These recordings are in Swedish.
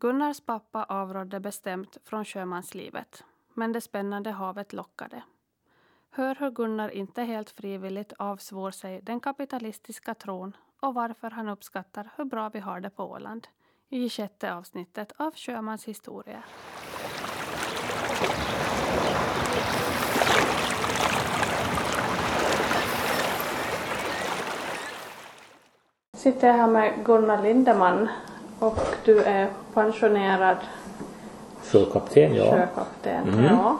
Gunnars pappa avrådde bestämt från sjömanslivet, men det spännande havet lockade. Hör hur Gunnar inte helt frivilligt avsvor sig den kapitalistiska tron och varför han uppskattar hur bra vi har det på Åland i sjätte avsnittet av Sjömans historia. Sitter jag här med Gunnar Lindeman och du är pensionerad Sjökapten, ja. sjökapten. Mm. Ja.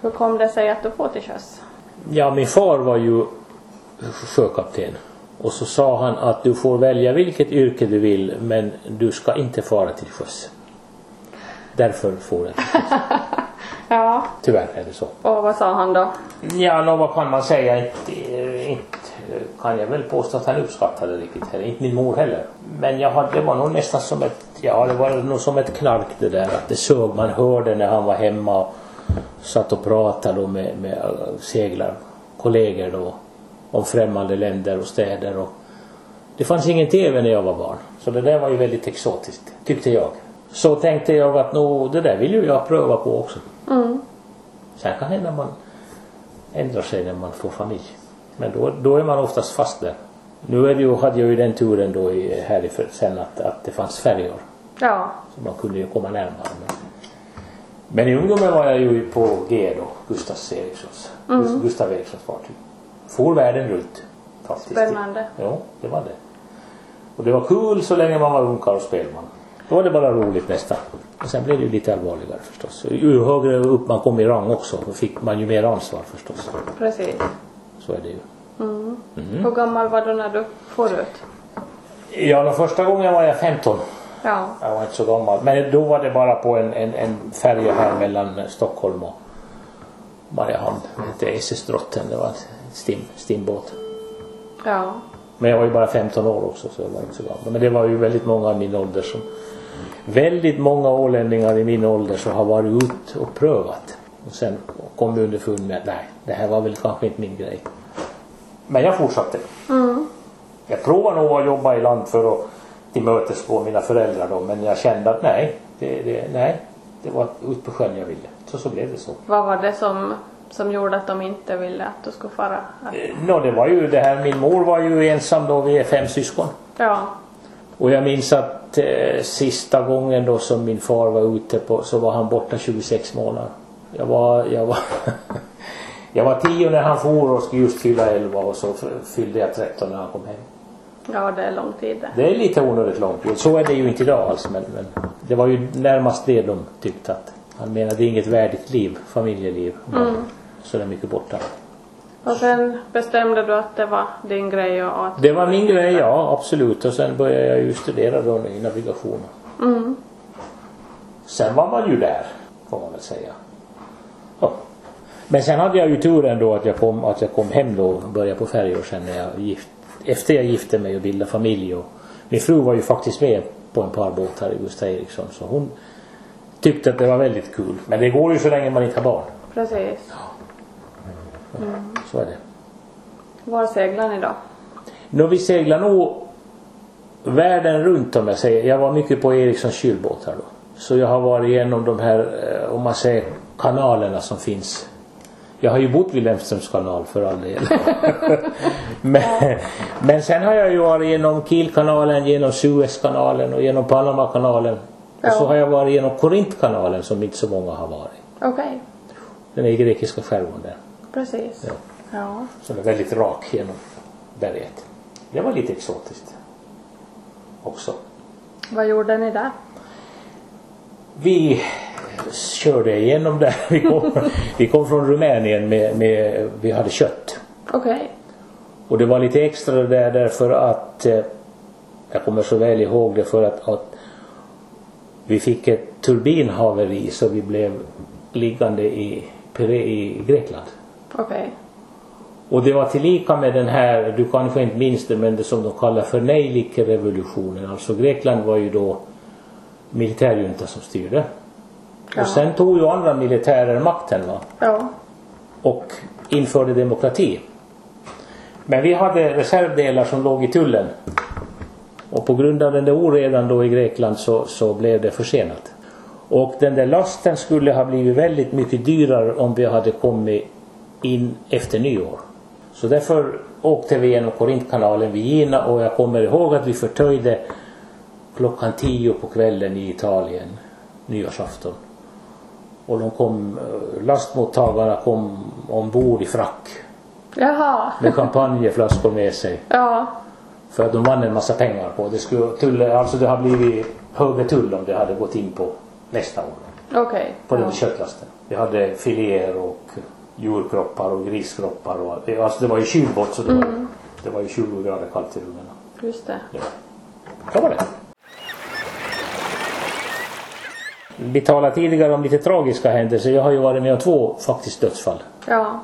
Hur kom det sig att du får till sjöss? Ja, min far var ju sjökapten. Och så sa han att du får välja vilket yrke du vill men du ska inte fara till sjöss. Därför får jag till sjöss. Ja. Tyvärr är det så. Och vad sa han då? Ja, vad kan man säga? Inte, inte kan jag väl påstå att han uppskattade riktigt heller. Inte min mor heller. Men jag hade, det var nog nästan som ett, ja det var nog som ett knark det där. Att det såg man hörde när han var hemma och satt och pratade med, med seglarkollegor då om främmande länder och städer och det fanns ingen TV när jag var barn. Så det där var ju väldigt exotiskt, tyckte jag. Så tänkte jag att nå, det där vill ju jag pröva på också. Mm. Sen kan hända man ändrar sig när man får familj. Men då, då är man oftast fast där. Nu är det ju, hade jag ju den turen då i, här i, för- sen att, att det fanns färjor. Ja. Så man kunde ju komma närmare. Men, men i ungdomen var jag ju på G då, Gustav Erikssons, Gust- Gustav Erikssons fartyg. For världen runt. Faktiskt. Spännande. Ja, det var det. Och det var kul så länge man var ungkarl och spelman. Då var det bara roligt nästan. Och sen blev det ju lite allvarligare förstås. Ju högre upp man kom i rang också, då fick man ju mer ansvar förstås. Precis. Så är det ju. Mm. Mm. Hur gammal var du när du for ut? Ja, den första gången var jag 15. Ja. Jag var inte så gammal. Men då var det bara på en, en, en färja här mellan Stockholm och Mariehamn. Det hette SS Drotten. Det var en stim, stimbåt. Ja. Men jag var ju bara 15 år också så jag var inte så gammal. Men det var ju väldigt många i min ålder som Väldigt många ålänningar i min ålder som har varit ut och prövat. Och sen kom vi underfund med att nej, det här var väl kanske inte min grej. Men jag fortsatte. Mm. Jag provade nog att jobba i land för att tillmötesgå mina föräldrar då, men jag kände att nej, det, det, nej, det var ut på sjön jag ville. Så så blev det så. Vad var det som, som gjorde att de inte ville att du skulle fara? Att, Eh, Nå, det var ju det här, min mor var ju ensam då, vi är fem syskon. ja. Och jag minns att eh, sista gången då som min far var ute på, så var han borta 26 månader. Jag var, jag var, jag var 10 när han for och skulle just fylla 11 och så fyllde jag 13 när han kom hem. Ja, det är lång tid det. Det är lite onödigt långt. Så är det ju inte idag alls men, men det var ju närmast det de tyckte att han menade inget värdigt liv, familjeliv. Mm. Så det är mycket borta. Och sen bestämde du att det var din grej och att... Det var min grej, ja absolut. Och sen började jag ju studera då i navigation. Mm. Sen var man ju där, får man väl säga. Ja. Men sen hade jag ju turen då att jag kom, att jag kom hem då och började på färjor sen när jag gift, efter jag gifte mig och bildade familj. Och min fru var ju faktiskt med på en par båtar i Gustav Eriksson så hon tyckte att det var väldigt kul. Men det går ju så länge man inte har barn. Precis. Så är det. Var seglar ni då? Nå, vi seglar nog världen runt om jag säger. Jag var mycket på Erikssons kylbåtar då. Så jag har varit igenom de här, eh, om man säger kanalerna som finns. Jag har ju bott vid Lemströms kanal för all del. men, men sen har jag ju varit genom Kielkanalen, genom Suezkanalen och genom Panamakanalen. Och så Ja. har jag varit genom Korintkanalen som inte så många har varit. Okej. Den är i grekiska skärgården. Precis. Ja. Ja. Det är väldigt rak genom berget. Det var lite exotiskt. Också. Vad gjorde ni där? Vi körde igenom där. Vi kom, vi kom från Rumänien med, med, vi hade kött. Okej. Och det var lite extra där därför att, eh, jag kommer så väl ihåg det för att, att vi fick ett turbinhaveri så vi blev liggande i, i Grekland. Okej. Och det var tillika med den här, du kanske inte minns det, men det som de kallar för Neilike-revolutionen. Alltså Grekland var ju då militärjunta som styrde. Ja. Och sen tog ju andra militärer makten va? Ja. och införde demokrati. Men vi hade reservdelar som låg i tullen. Och på grund av den där oredan då i Grekland så, så blev det försenat. Och den där lasten skulle ha blivit väldigt mycket dyrare om vi hade kommit in efter nyår. Så därför åkte vi genom Korintkanalen vid Gina och jag kommer ihåg att vi förtöjde klockan tio på kvällen i Italien, nyårsafton. Och de kom, lastmottagarna kom ombord i frack Jaha. med champagneflaskor med sig. Ja. För att de vann en massa pengar på det. Skulle, tull, alltså det har blivit högre tull om det hade gått in på nästa år. Okej. På den ja. köttlasten. Vi hade filéer och djurkroppar och griskroppar. Och, alltså det var ju kylbåt så det, var, det var ju 20 grader kallt i rummen. Just det. Ja. Så var det. Vi talade tidigare om lite tragiska händelser. Jag har ju varit med om två faktiskt dödsfall. Ja.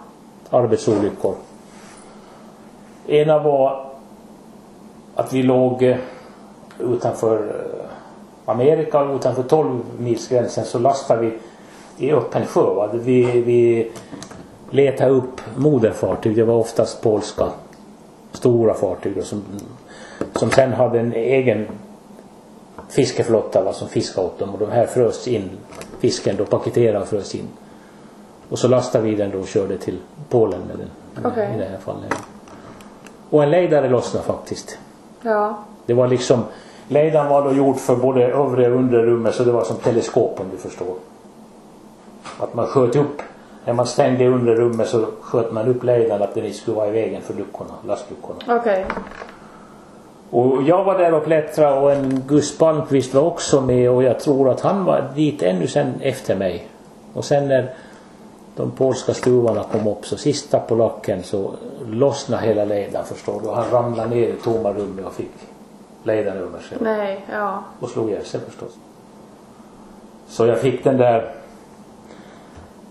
Arbetsolyckor. Ena var att vi låg eh, utanför eh, Amerika utanför 12 milsgränsen så lastade vi i öppen sjö. Va? Vi, vi letade upp moderfartyg. Det var oftast polska stora fartyg då, som, som sen hade en egen fiskeflotta va, som fiskade åt dem och de här frös in fisken då paketerade frös in. Och så lastade vi den då och körde till Polen med den. Okej. I det här fallet. Och en lejdare lossnade faktiskt. Ja. Det var liksom Lejdaren var då gjord för både övre och undre rummet så det var som teleskop om du förstår. Att man sköt upp när man stängde undre rummet så sköt man upp lejdaren att den inte skulle vara i vägen för luckorna, lastluckorna. Okej. Och jag var där och klättrade och en Gus Palmqvist var också med och jag tror att han var dit ännu sen efter mig. Och sen när de polska stuvarna kom upp så sista på lacken så lossnade hela ledaren förstår du. Och han ramlade ner i tomma rummet och fick ledaren över sig. Nej. Ja. Och slog ihjäl sig förstås. Så jag fick den där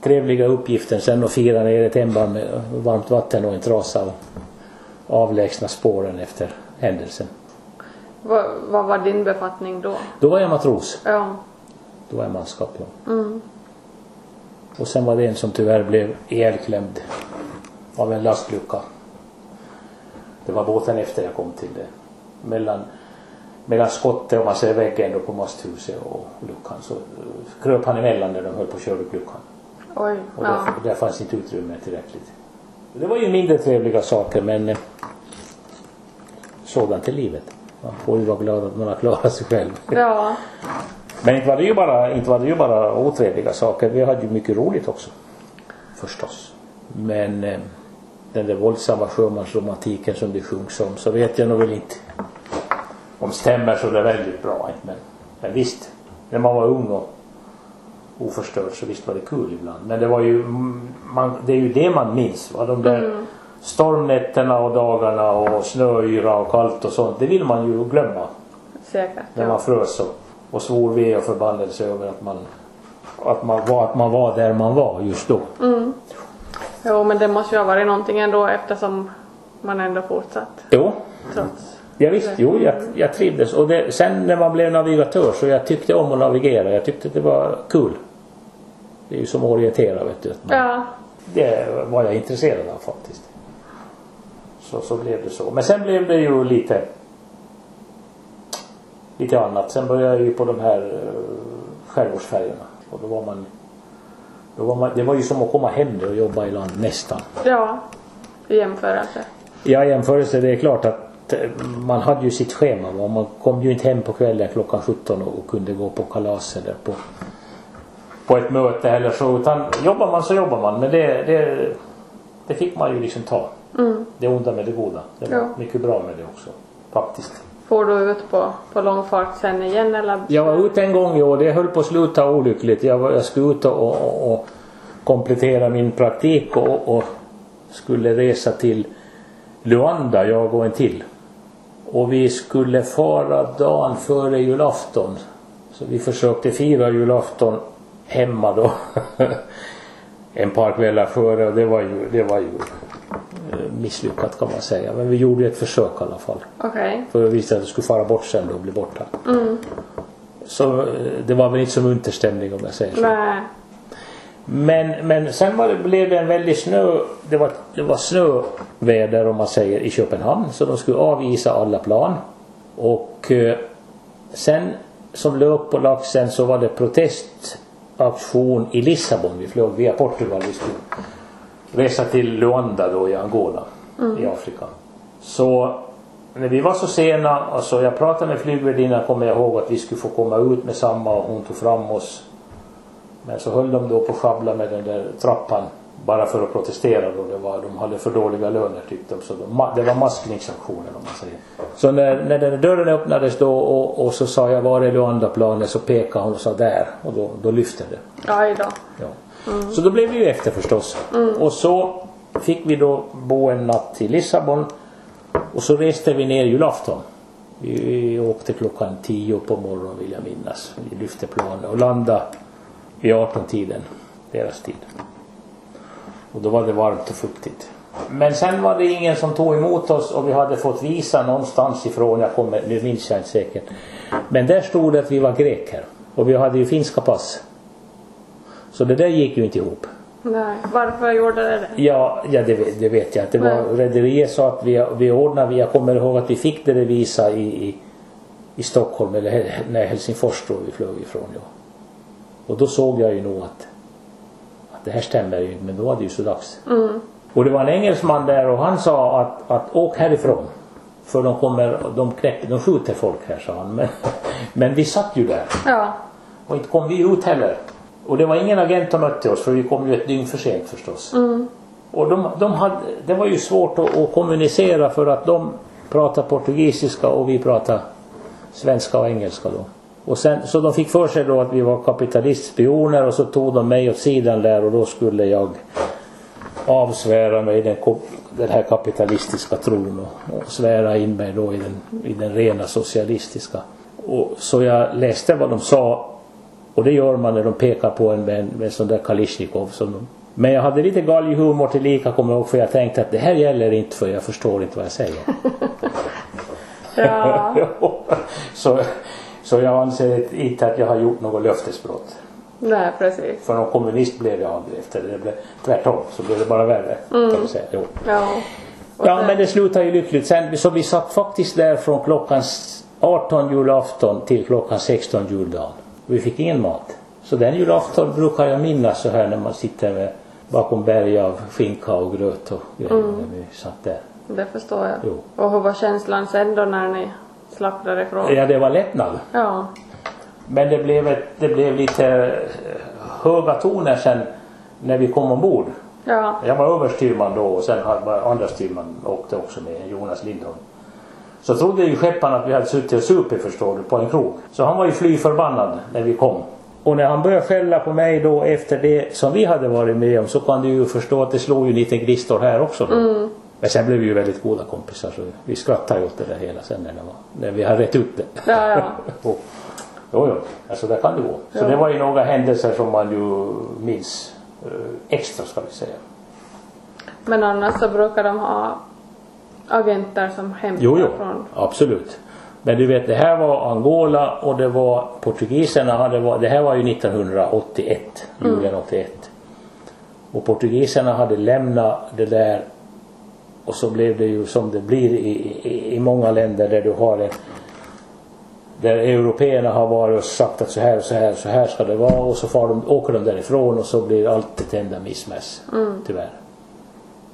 trevliga uppgiften sen att fira ner ett ämbar med varmt vatten och en trasa och avlägsna spåren efter händelsen. Vad, vad var din befattning då? Då var jag matros. Ja. Då var jag manskap ja. Mm. Och sen var det en som tyvärr blev ihjälklämd av en lastlucka. Det var båten efter jag kom till det. Mellan, mellan skottet och man ser väggen då på masthuset och luckan så kröp han emellan när de höll på att köra upp luckan. Oj. Och Ja. där, där fanns inte utrymme tillräckligt. Det var ju mindre trevliga saker men eh, sådant är livet. Man får ju vara glad att man har klarat sig själv. Ja. Men inte var det ju bara, inte var det ju bara otrevliga saker. Vi hade ju mycket roligt också. Förstås. Men eh, den där våldsamma sjömansromantiken som det sjungs om så vet jag nog väl inte om stämmer så det är väldigt bra. Men, men visst, när man var ung och oförstörd så visst var det kul ibland. Men det var ju, mm, man, det är ju det man minns. Va? De där stormnätterna och dagarna och snöyra och kallt och sånt. Det vill man ju glömma Säkert. när man frös och, och svor ve och förbannelse över att man, att, man var, att man var där man var just då. Jo, men det måste ju ha varit någonting ändå eftersom man ändå fortsatt. Jo, Trots. ja, visst, jo jag, jag trivdes. Och det, sen när man blev navigatör så jag tyckte om att navigera. Jag tyckte det var kul. Det är ju som att orientera vet du. Ja. Det var jag intresserad av faktiskt. Så, så blev det så. Men sen blev det ju lite lite annat. Sen började jag ju på de här uh, skärgårdsfärjorna. Och då var man, då var man det var ju som att komma hem och jobba i land nästan. Ja. I jämförelse. Ja, jämförelse det är klart att eh, man hade ju sitt schema. Man kom ju inte hem på kvällen klockan 17 och, och kunde gå på kalas eller på, på ett möte eller så. Utan jobbar man så jobbar man. Men det, det, det fick man ju liksom ta. Mm. Det onda med det goda. Det var Ja. mycket bra med det också. Faktiskt. Får du ut på, på långfart sen igen eller? Jag var ute en gång i år. Det höll på att sluta olyckligt. Jag, var, jag skulle ut och, och, och komplettera min praktik och, och skulle resa till Luanda, jag och en till. Och vi skulle fara dagen före julafton. Så vi försökte fira julafton hemma då. en par kvällar före och det var ju, det var ju misslyckat kan man säga. Men vi gjorde ett försök i alla fall. Okej. För att visa att det skulle fara bort sen då och bli borta. Mm. Så eh, det var väl inte så munterstämning om jag säger så. Nej. Men, men sen var det, blev det en väldig snö. Det var, det var snöväder om man säger i Köpenhamn. Så de skulle avisa alla plan. Och eh, sen som lök på laxen så var det protestaktion i Lissabon. Vi flög via Portugal. Vi skulle resa till Luanda då i Angola i Afrika. Så när vi var så sena, alltså jag pratade med flygvärdinnan kommer jag ihåg att vi skulle få komma ut med samma och hon tog fram oss. Men så höll de då på att sjabbla med den där trappan bara för att protestera då. Det var, de hade för dåliga löner tyckte de. Så de, det var maskningsaktionen om man säger. Så när, när den dörren öppnades då och, och så sa jag var är Luanda-planet så pekade hon och sa där och då, då lyfte det. Aj då. Ja. Så då blev vi ju efter förstås. Och så fick vi då bo en natt i Lissabon. Och så reste vi ner julafton. Vi åkte klockan 10 på morgonen vill jag minnas. Vi lyfte planet och landade vid 18-tiden, deras tid. Och då var det varmt och fuktigt. Men sen var det ingen som tog emot oss och vi hade fått visa någonstans ifrån, jag kommer, nu minns jag inte säkert. Men där stod det att vi var greker. Och vi hade ju finska pass. Så det där gick ju inte ihop. Nej. Varför gjorde det det? Ja, ja det, vet- det vet jag inte. Det var Nej. rederiet sa att vi, vi ordnade, jag kommer ihåg att vi fick det visa i, i, i Stockholm eller nej, Helsingfors då vi flög ifrån. Ja. Och då såg jag ju nog att, att det här stämmer ju men då var det ju så dags. Och det var en engelsman där och han sa att, att åk härifrån. För de kommer, de knäcker, de skjuter folk här sa han. Men, men vi satt ju där. Ja. Och inte kom vi ut heller. Och det var ingen agent som mötte oss för vi kom ju ett dygn för sent förstås. Och de, de hade, det var ju svårt att, att kommunicera för att de pratade portugisiska och vi pratade svenska och engelska då. Och sen, så de fick för sig då att vi var kapitalistspioner och så tog de mig åt sidan där och då skulle jag avsvära mig den, den här kapitalistiska tron och, och svära in mig då i den, i den rena socialistiska. Och, så jag läste vad de sa och det gör man när de pekar på en med en, med en sån där Kalishnikov. Som de, men jag hade lite galghumor tillika kommer jag ihåg för jag tänkte att det här gäller inte för jag förstår inte vad jag säger. Ja. så, så jag anser inte att jag har gjort något löftesbrott. Nej, precis. För någon kommunist blev jag aldrig efter det. blev, tvärtom så blev det bara värre. Kan man säga. Jo. Ja. Och Ja sen- men det slutade ju lyckligt. Sen, så vi satt faktiskt där från klockan s- 18 julafton till klockan 16 juldagen. Vi fick ingen mat. Så den julafton brukar jag minnas så här när man sitter med, bakom berg av skinka och gröt och grejer när vi satt där. Det förstår jag. Jo. Och hur var känslan sen då när ni slapp därifrån? Ja det var lättnad. Ja. Men det blev, ett, det blev lite eh, höga toner sen när vi kom ombord. Ja. Jag var överstyrman då och sen hade andra styrman åkte också med, Jonas Lindholm. Så trodde ju skepparna att vi hade suttit och supit förstår du, på en krog. Så han var ju fly förbannad när vi kom. Och när han började skälla på mig då efter det som vi hade varit med om så kan du ju förstå att det slog ju en liten gristor här också då. Men sen blev vi ju väldigt goda kompisar så vi skrattade ju åt det där hela sen när, var, när vi hade rätt ut det. Ja, ja. och, jo, jo, alltså där kan det gå. Så Ja. det var ju några händelser som man ju minns eh, extra ska vi säga. Men annars så brukar de ha agenter som hämtar Jo, jo, från... absolut. Men du vet, det här var Angola och det var portugiserna hade var, det här var ju 1981, julen 81. Och portugiserna hade lämnat det där och så blev det ju som det blir i, i, i många länder där du har en där européerna har varit och sagt att så här och så här så här ska det vara och så far de, åker de därifrån och så blir allt ett enda missmäss. Tyvärr.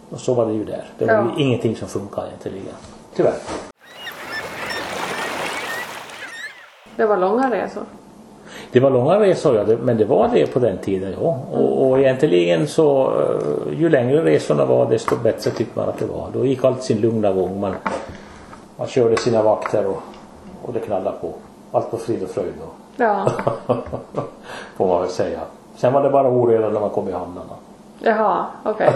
Och så var det ju där. Det var Ja. ju ingenting som funkade egentligen. Tyvärr. Det var långa resor. Det var långa resor ja, men det var det på den tiden ja. Och, och egentligen så eh, ju längre resorna var desto bättre tyckte man att det var. Då gick allt sin lugna gång. Man, man körde sina vakter och, och det knallade på. Allt var frid och fröjd då. Ja. Får man väl säga. Sen var det bara oreda när man kom i hamnarna. Jaha, okej.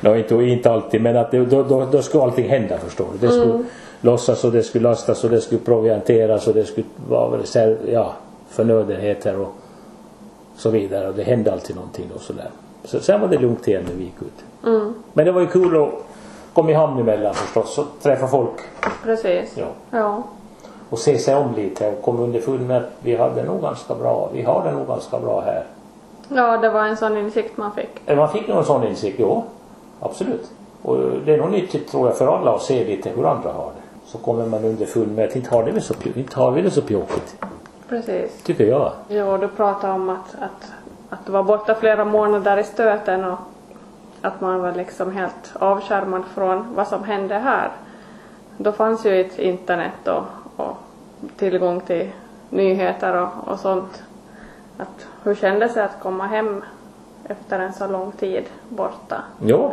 no, inte, inte alltid men att det, då, då, då skulle allting hända förstår du. Det skulle lossas och det skulle lastas och det skulle provianteras och det skulle vara ja, förnödenheter och så vidare. Och det hände alltid någonting då sådär. Så, sen var det lugnt igen när vi gick ut. Mm. Men det var ju kul att komma i hamn emellan förstås och träffa folk. Precis. Ja. Ja. Och se sig om lite och komma underfund med att vi hade nog ganska bra, vi har det nog ganska bra här. Ja, det var en sån insikt man fick. Eh, Man fick nog en sån insikt, jo. Absolut. Och det är nog nyttigt tror jag för alla att se lite hur andra har det. så kommer man underfund med att inte har, det så, inte har vi det så pjåkigt. Precis. Tycker jag. Jo, du pratade om att, att, att du var borta flera månader i stöten och att man var liksom helt avskärmad från vad som hände här. Då fanns ju ett internet och, och tillgång till nyheter och, och sånt. Att, hur kändes det att komma hem efter en så lång tid borta? Jo.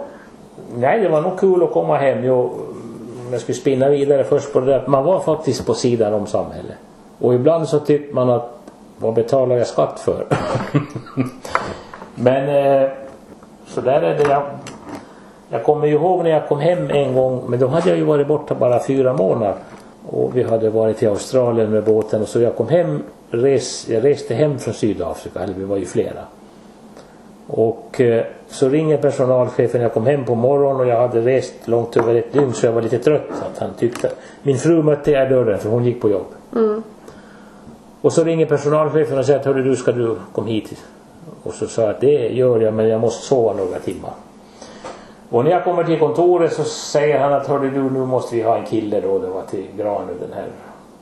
Nej, det var nog kul att komma hem. Jo, om jag skulle spinna vidare först på det där. Man var faktiskt på sidan om samhället. Och ibland så tyckte man att vad betalar jag skatt för? Men eh, så där är det. Jag, jag kommer ju ihåg när jag kom hem en gång. Men då hade jag ju varit borta bara fyra månader. Och vi hade varit i Australien med båten och så jag kom hem. Res, jag reste hem från Sydafrika. Eller vi var ju flera. Och eh, så ringer personalchefen. Jag kom hem på morgonen och jag hade rest långt över ett dygn så jag var lite trött. Att han tyckte. Min fru mötte jag i dörren för hon gick på jobb. Mm. Och så ringer personalchefen och säger att hörru du ska du komma hit. Och så sa jag att det gör jag men jag måste sova några timmar. Och när jag kommer till kontoret så säger han att hörru du nu måste vi ha en kille då. Det var till Granö den här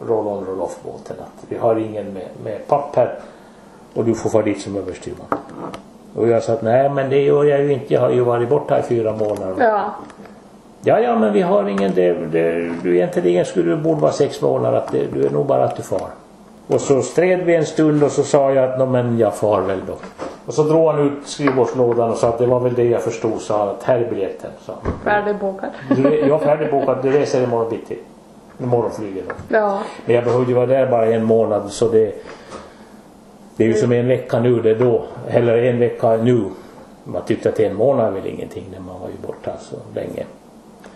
roll-on roll-off båten. Att vi har ingen med, med papper. Och du får fara dit som överstyrman. Och jag sa att nej men det gör jag ju inte. Jag har ju varit borta i fyra månader. Ja. Ja, ja, men vi har ingen, det, det, du egentligen skulle du borde vara sex månader, att det, du är nog bara att du far. Och så stred vi en stund och så sa jag att, "Nå, men jag far väl då. Och så drog han ut skrivbordslådan och sa att det var väl det jag förstod, sa att här är biljetten. sa. Färdigbokad. Du, jag är färdigbokad, du reser imorgon bitti. Då. Ja. Men jag behövde vara där bara en månad så det det är ju som en vecka nu det då. Eller en vecka nu. Man tyckte att en månad är väl ingenting när man var ju borta så länge.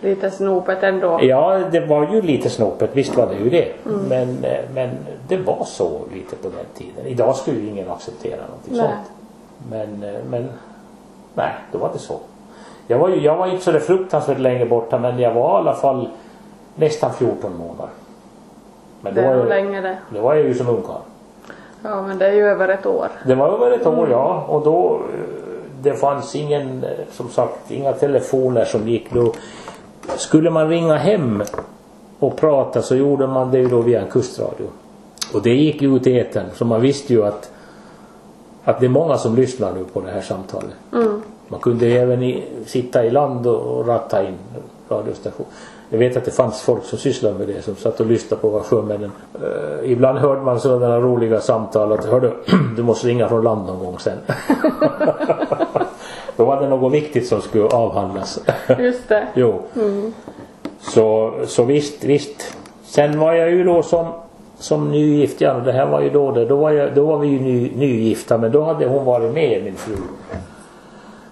Lite snopet ändå. Ja, det var ju lite snopet. Visst var det ju det. Men, eh, men det var så lite på den tiden. Idag skulle ju ingen acceptera någonting Nej. sånt. Men, eh, men nej, då var det så. Jag var, ju, jag var inte så fruktansvärt länge borta men jag var i alla fall nästan 14 månader. Men Det då är var, nog länge det. då var jag ju som ungkarl. Ja, men det är ju över ett år. Det var över ett år ja och då eh, det fanns ingen, eh, som sagt, inga telefoner som gick då. Skulle man ringa hem och prata så gjorde man det ju då via en kustradio. Och det gick ju ut i etern så man visste ju att att det är många som lyssnar nu på det här samtalet. Mm. Man kunde även i, sitta i land och, och ratta in radiostation. Jag vet att det fanns folk som sysslade med det som satt och lyssnade på vad sjömännen. Uh, ibland hörde man sådana roliga samtal att hörde du måste ringa från land någon gång sen. Då var det något viktigt som skulle avhandlas. Just det. jo. Så, så visst, visst. Sen var jag ju då som, som nygift, ja det här var ju då det. Då var, jag, då var vi ju ny, nygifta men då hade hon varit med min fru.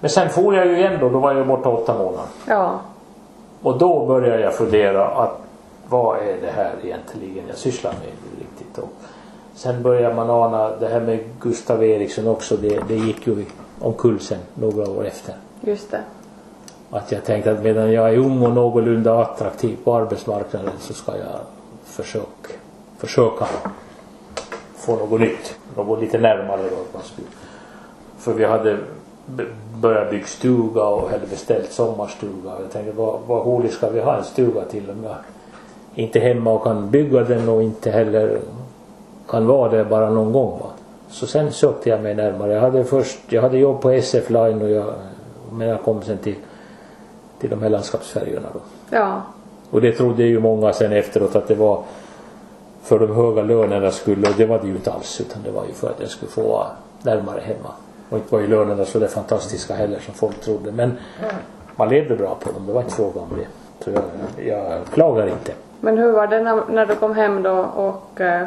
Men sen for jag ju igen då, då var jag borta åtta månader. Ja. Och då började jag fundera att vad är det här egentligen jag sysslar med riktigt. Och sen började man ana det här med Gustav Eriksson också. Det, det gick ju omkull sen några år efter. Just det. Att jag tänkte att medan jag är ung och någorlunda attraktiv på arbetsmarknaden så ska jag försöka, försöka få något nytt. Något lite närmare då. För vi hade börjat bygga stuga och hade beställt sommarstuga. Jag tänkte vad, vad roligt ska vi ha en stuga till om jag inte hemma och kan bygga den och inte heller kan vara där bara någon gång. Va? Så sen sökte jag mig närmare. Jag hade först, jag hade jobb på SF Line och jag, men jag kom sen till, till de här landskapsfärjorna då. Ja. Och det trodde ju många sen efteråt att det var för de höga lönerna skulle och det var det ju inte alls utan det var ju för att jag skulle få vara närmare hemma. Och inte var ju lönerna så det fantastiska heller som folk trodde men man levde bra på dem, det var inte fråga om det. Så jag, jag klagar inte. Men hur var det när, när du kom hem då och eh,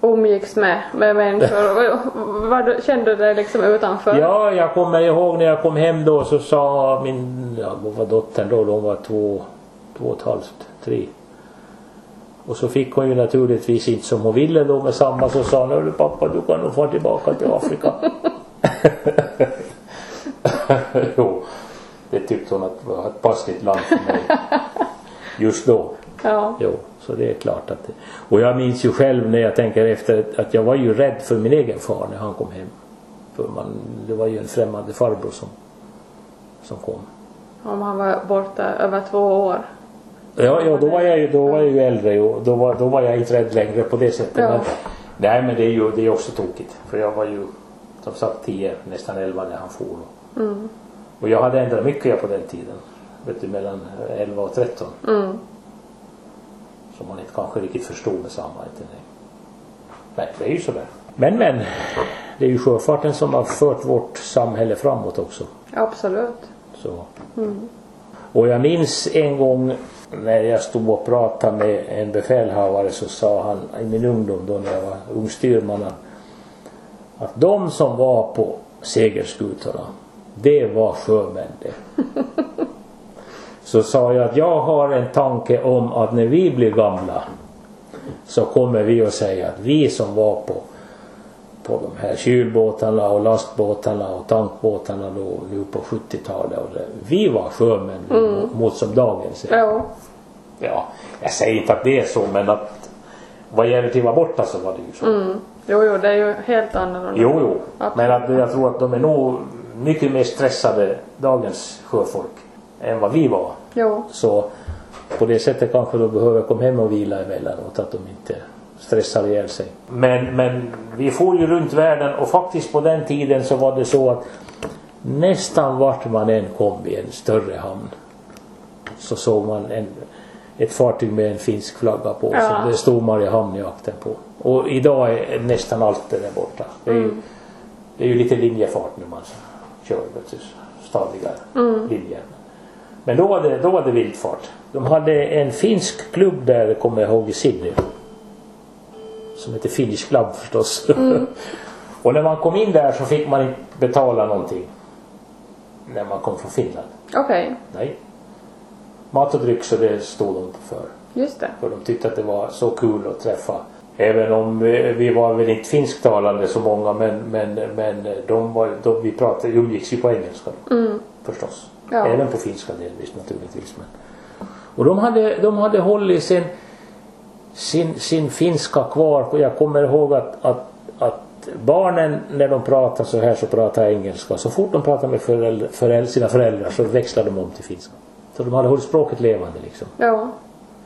umgicks med, med människor? var du, kände du dig liksom utanför? Ja, jag kommer ihåg när jag kom hem då så sa min, ja vad var dottern då? Hon var två, två och ett halvt, tre. Och så fick hon ju naturligtvis inte som hon ville då med samma så sa hon, "Hörru pappa du kan nog få tillbaka till Afrika. jo, det tyckte hon att var ett passligt land för mig. Just då. Ja. Jo, så det är klart att det. Och jag minns ju själv när jag tänker efter att jag var ju rädd för min egen far när han kom hem. För man, det var ju en främmande farbror som, som kom. Om han var borta över två år. Ja, ja då, var jag ju, då var jag ju äldre och då var, då var jag inte rädd längre på det sättet. Ja. Men, nej men det är ju det är också tokigt. För jag var ju som sagt 10, nästan 11 när han for. Mm. Och jag hade ändrat mycket på den tiden. Vet du, mellan 11 och 13. Mm. Som man inte kanske riktigt förstod med samma. Inte det. Men det är ju sådär. Men men. Det är ju sjöfarten som har fört vårt samhälle framåt också. Absolut. Så. Och jag minns en gång när jag stod och pratade med en befälhavare så sa han i min ungdom då när jag var ung styrman att- de som var på segerskutorna det var sjömän det. Så sa jag att jag har en tanke om att när vi blir gamla så kommer vi att säga att vi som var på på de här kylbåtarna och lastbåtarna och tankbåtarna då nu på 70-talet. Och det, vi var sjömän mot, mot som dagens är. Ja. Ja, jag säger inte att det är så men att vad gäller till att vara borta så var det ju så. Mm. Jo, jo, det är ju helt annorlunda. Jo, jo. Absolut. Men att jag tror att de är nog mycket mer stressade, dagens sjöfolk, än vad vi var. Jo. Så på det sättet kanske de behöver komma hem och vila emellanåt, att de inte stressar ihjäl sig. Men, men vi får ju runt världen och faktiskt på den tiden så var det så att nästan vart man än kom i en större hamn så såg man en, ett fartyg med en finsk flagga på Ja. som det stod Mariehamnjakten på. Och idag är nästan allt det där borta. Det är, ju, det är ju lite linjefart nu man kör vet du, stadigare linjer. Men då var det, då var det vildfart. De hade en finsk klubb där, kommer jag ihåg, i Sydney. Som heter Finnish Club förstås. och när man kom in där så fick man inte betala någonting. När man kom från Finland. Okej. Nej. Mat och dryck så det stod de för. Just det. För de tyckte att det var så kul att träffa. Även om vi, vi var väl inte finsktalande så många men, men, men de var, de, vi pratade, umgicks ju på engelska. Förstås. Ja. Även på finska delvis naturligtvis. Men. Och de hade, de hade hållit sin, sin, sin finska kvar. Och jag kommer ihåg att, att, att barnen när de pratar så här så pratar engelska. Så fort de pratar med föräldrar, föräldrar, sina föräldrar så växlar de om till finska. Så de hade hållit språket levande liksom. Ja.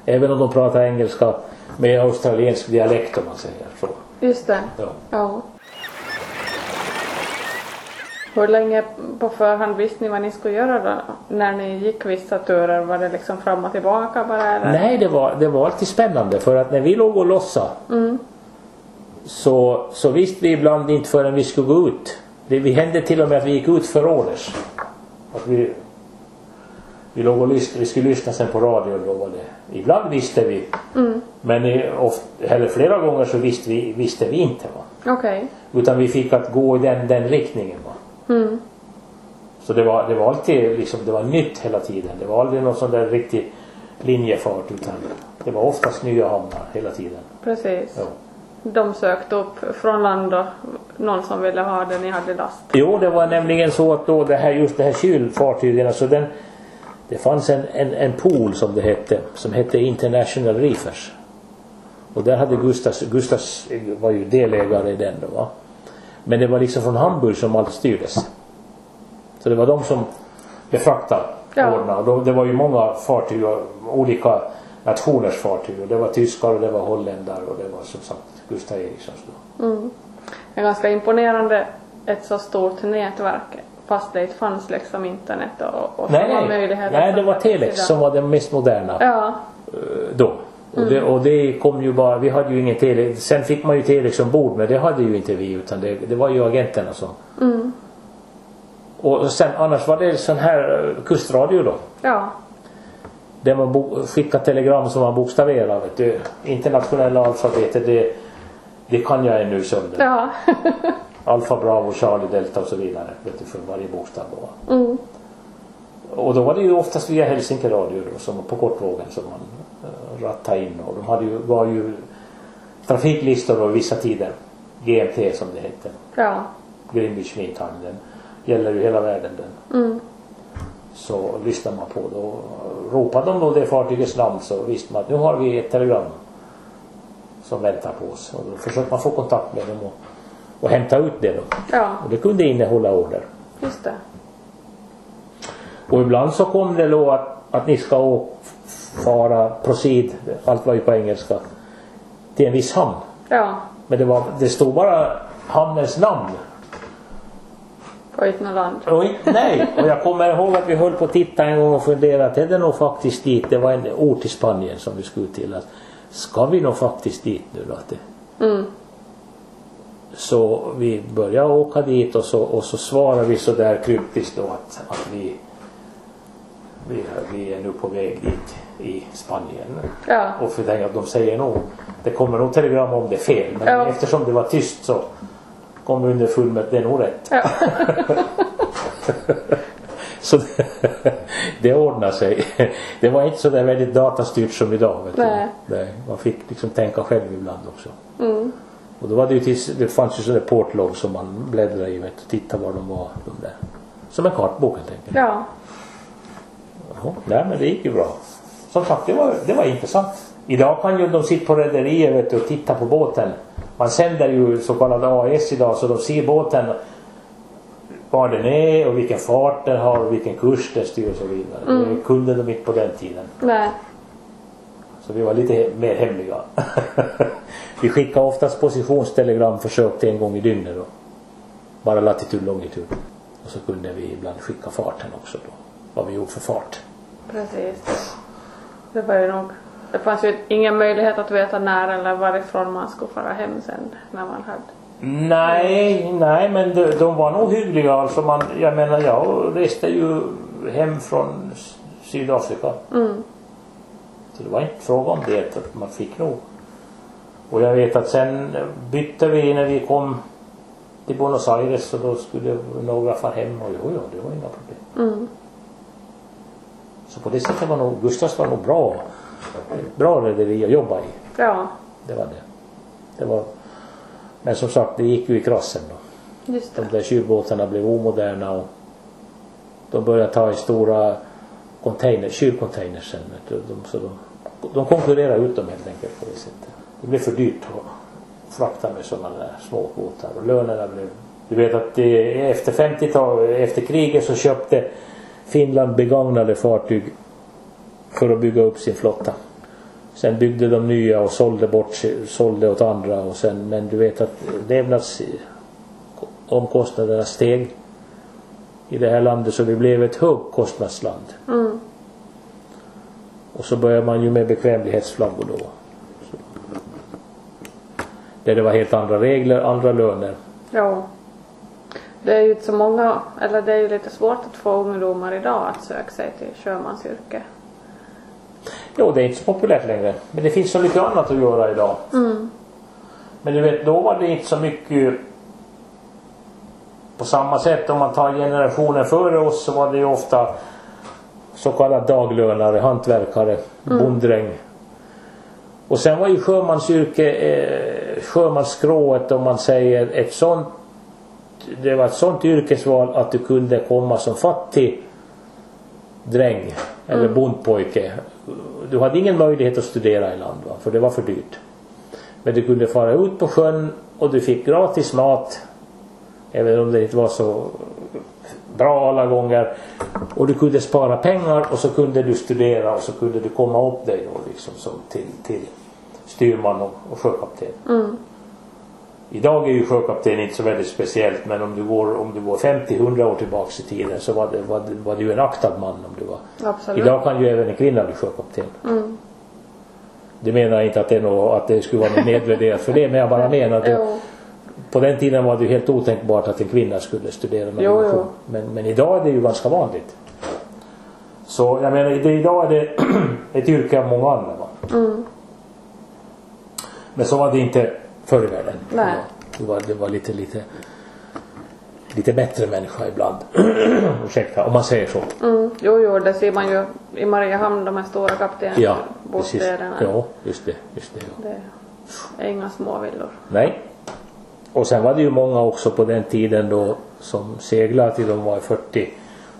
Även om de pratar engelska med australiensk dialekt om man säger så. Just det. Ja. Ja. Hur länge på förhand visste ni vad ni skulle göra då? När ni gick vissa turer? Var det liksom fram och tillbaka bara eller? Nej, det var, det var alltid spännande för att när vi låg och lossade så, så visste vi ibland inte förrän vi skulle gå ut. Det vi hände till och med att vi gick ut för orders. Att vi, vi låg och lyssnade, vi skulle lyssna sen på radion då var det. Ibland visste vi. Men i, oft, eller flera gånger så visste vi, visste vi inte. Va? Okej. Utan vi fick att gå i den, den riktningen. Va? Så det var, det var alltid liksom, det var nytt hela tiden. Det var aldrig någon sån där riktig linjefart utan det var oftast nya hamnar hela tiden. Precis. Ja. De sökte upp från land och någon som ville ha det ni hade last. Jo, det var nämligen så att då det här, just det här kylfartygen, alltså den, det fanns en, en, en pool som det hette, som hette International Reefers. Och där hade Gustas, Gustas var ju delägare i den då va. Men det var liksom från Hamburg som allt styrdes. Så det var de som befraktade Ja. ordnade. Det var ju många fartyg, olika nationers fartyg. Och det var tyskar och det var holländare och det var som sagt Gustav Erikssons då. Det är ganska imponerande ett så stort nätverk fast det fanns liksom internet och, och Nej, nej. möjligheter nej, det var Telex som var det mest moderna Ja. eh, då. Och, det, och det kom ju bara, vi hade ju ingen tele, sen fick man ju Telex ombord men det hade ju inte vi utan det, det var ju agenterna som. Och sen annars var det sån här eh, kustradio då. Ja. Där man bo, skickade telegram som man bokstaverade. Vet du. Internationella alfabetet det, det kan jag ännu sönder. Ja. Alfa, Bravo, Charlie, Delta och så vidare. Vet du, för varje bokstav då. Mm. Och då var det ju oftast via Helsinki Radio då, som på kortvågen som man uh, rattade in och de hade ju, var ju trafiklistor då vissa tider. GMT som det hette. Ja. Greenwich Mean Time. Den gäller ju hela världen den. Mm. Så lyssnar man på då. Ropade de då det fartygets namn så visste man att nu har vi ett telegram som väntar på oss. Och då försökte man få kontakt med dem och, och hämta ut det då. Ja. Och det kunde innehålla order. Just det. Och ibland så kom det då att, att ni ska fara, proceed, allt var ju på engelska, till en viss hamn. Ja, Men det, var, det stod bara hamnens namn. på Ytnorland. Och, in- nej, och jag kommer ihåg att vi höll på att titta en gång och funderade att är det nog faktiskt dit, det var en ort i Spanien som vi skulle till. Att, ska vi nog faktiskt dit nu då? Att det, Mm. Så vi började åka dit och så, och så svarade vi så där kryptiskt då att, att vi, vi, vi är nu på väg dit i Spanien. Ja, Och för att de säger nog, det kommer nog telegram om det är fel. Men Ja. eftersom det var tyst så kom vi underfund med att det är nog rätt. ja. Så det, det ordnade sig. Det var inte så där väldigt datastyrt som idag. Vet du. Nej. Nej, man fick liksom tänka själv ibland också. Mm. Och då var det ju tills, det fanns ju sådana portlog som man bläddrade i vet, och tittade var de var. De där. Som en kartbok helt enkelt. ja. Jaha, nej men det gick ju bra. Som sagt det var, det var intressant. Idag kan ju de sitta på rederier och titta på båten. Man sänder ju så kallad AS idag så de ser båten var den är och vilken fart den har och vilken kurs den styr och så vidare. Mm. Det kunde de inte på den tiden. Nej. Så vi var lite mer hemliga. vi skickade oftast positionstelegram försökte en gång i dygnet då. Bara latitud longitud. Och så kunde vi ibland skicka farten också då. Vad vi gjorde för fart. Precis. Det var ju nog. Det fanns ju ingen möjlighet att veta när eller varifrån man skulle fara hem sen när man hade. Nej, nej men de, de var nog hyggliga alltså. Man, jag menar jag reste ju hem från Sydafrika. Mm. Så det var inte fråga om det att man fick nog. Och jag vet att sen bytte vi när vi kom till Buenos Aires och då skulle några fara hem och jo, jo, det var inga problem. Mm. Så på det sättet var nog Gustavs var nog bra. Bra rederi att jobba i. Ja, Det var det. det var, men som sagt, det gick ju i krassen då. just De det. där kylbåtarna blev omoderna och de började ta i stora container, kylcontainers sen. De, så de, de konkurrerade ut dem helt enkelt på det sättet. Det blev för dyrt att frakta med sådana där små båtar och lönerna blev... Du vet att det, efter 50-talet, efter kriget så köpte Finland begagnade fartyg för att bygga upp sin flotta. Sen byggde de nya och sålde bort, sålde åt andra och sen, men du vet att levnads omkostnaderna steg i det här landet så vi blev ett högkostnadsland. Mm. Och så började man ju med bekvämlighetsflaggor då. Så. Där det var helt andra regler, andra löner. Jo. Det är ju inte så många, eller det är ju lite svårt att få ungdomar idag att söka sig till sjömansyrke. Jo, det är inte så populärt längre. Men det finns så mycket annat att göra idag. Mm. Men du vet, då var det inte så mycket på samma sätt om man tar generationen före oss så var det ju ofta så kallade daglönare, hantverkare, bonddräng. Och sen var ju sjömansyrke, eh, sjömansskrået om man säger ett sånt det var ett sånt yrkesval att du kunde komma som fattig dräng eller bondpojke. Du hade ingen möjlighet att studera i land va? för det var för dyrt. Men du kunde fara ut på sjön och du fick gratis mat. Även om det inte var så bra alla gånger. Och du kunde spara pengar och så kunde du studera och så kunde du komma upp dig då liksom som till, till styrman och, och sjökapten. Mm. Idag är ju sjökapten inte så väldigt speciellt men om du går, om du går 50-100 år tillbaks i tiden så var det, var, det, var ju en aktad man om du var. Absolut. Idag kan ju även en kvinna bli sjökapten. Mm. Det menar jag inte att det, är något, att det skulle vara något nedvärderat för det men jag bara menar att det. På den tiden var det ju helt otänkbart att en kvinna skulle studera navigation. Men, men idag är det ju ganska vanligt. Så jag menar det, idag är det ett yrke av många andra. Mm. Men så var det inte förr i världen. Nej. Det var, det var lite, lite, lite bättre människa ibland. Ursäkta, om man säger så. Mm. Jo, jo, det ser man ju i Mariehamn, de här stora Ja, precis. kaptensbostäderna. Ja, just det. Just det ja. Det är inga små villor. Nej. Och sen var det ju många också på den tiden då som seglade till de var i 40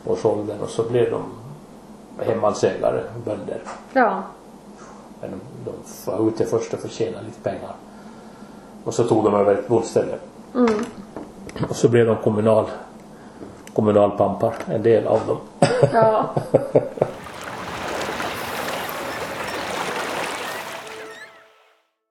årsåldern och så blev de hemmansägare, bönder. Ja. Men de, de var ute först och förtjänade lite pengar. Och så tog de över ett bondställe. Mm. Och så blev de kommunal, kommunalpampar, en del av dem. Ja.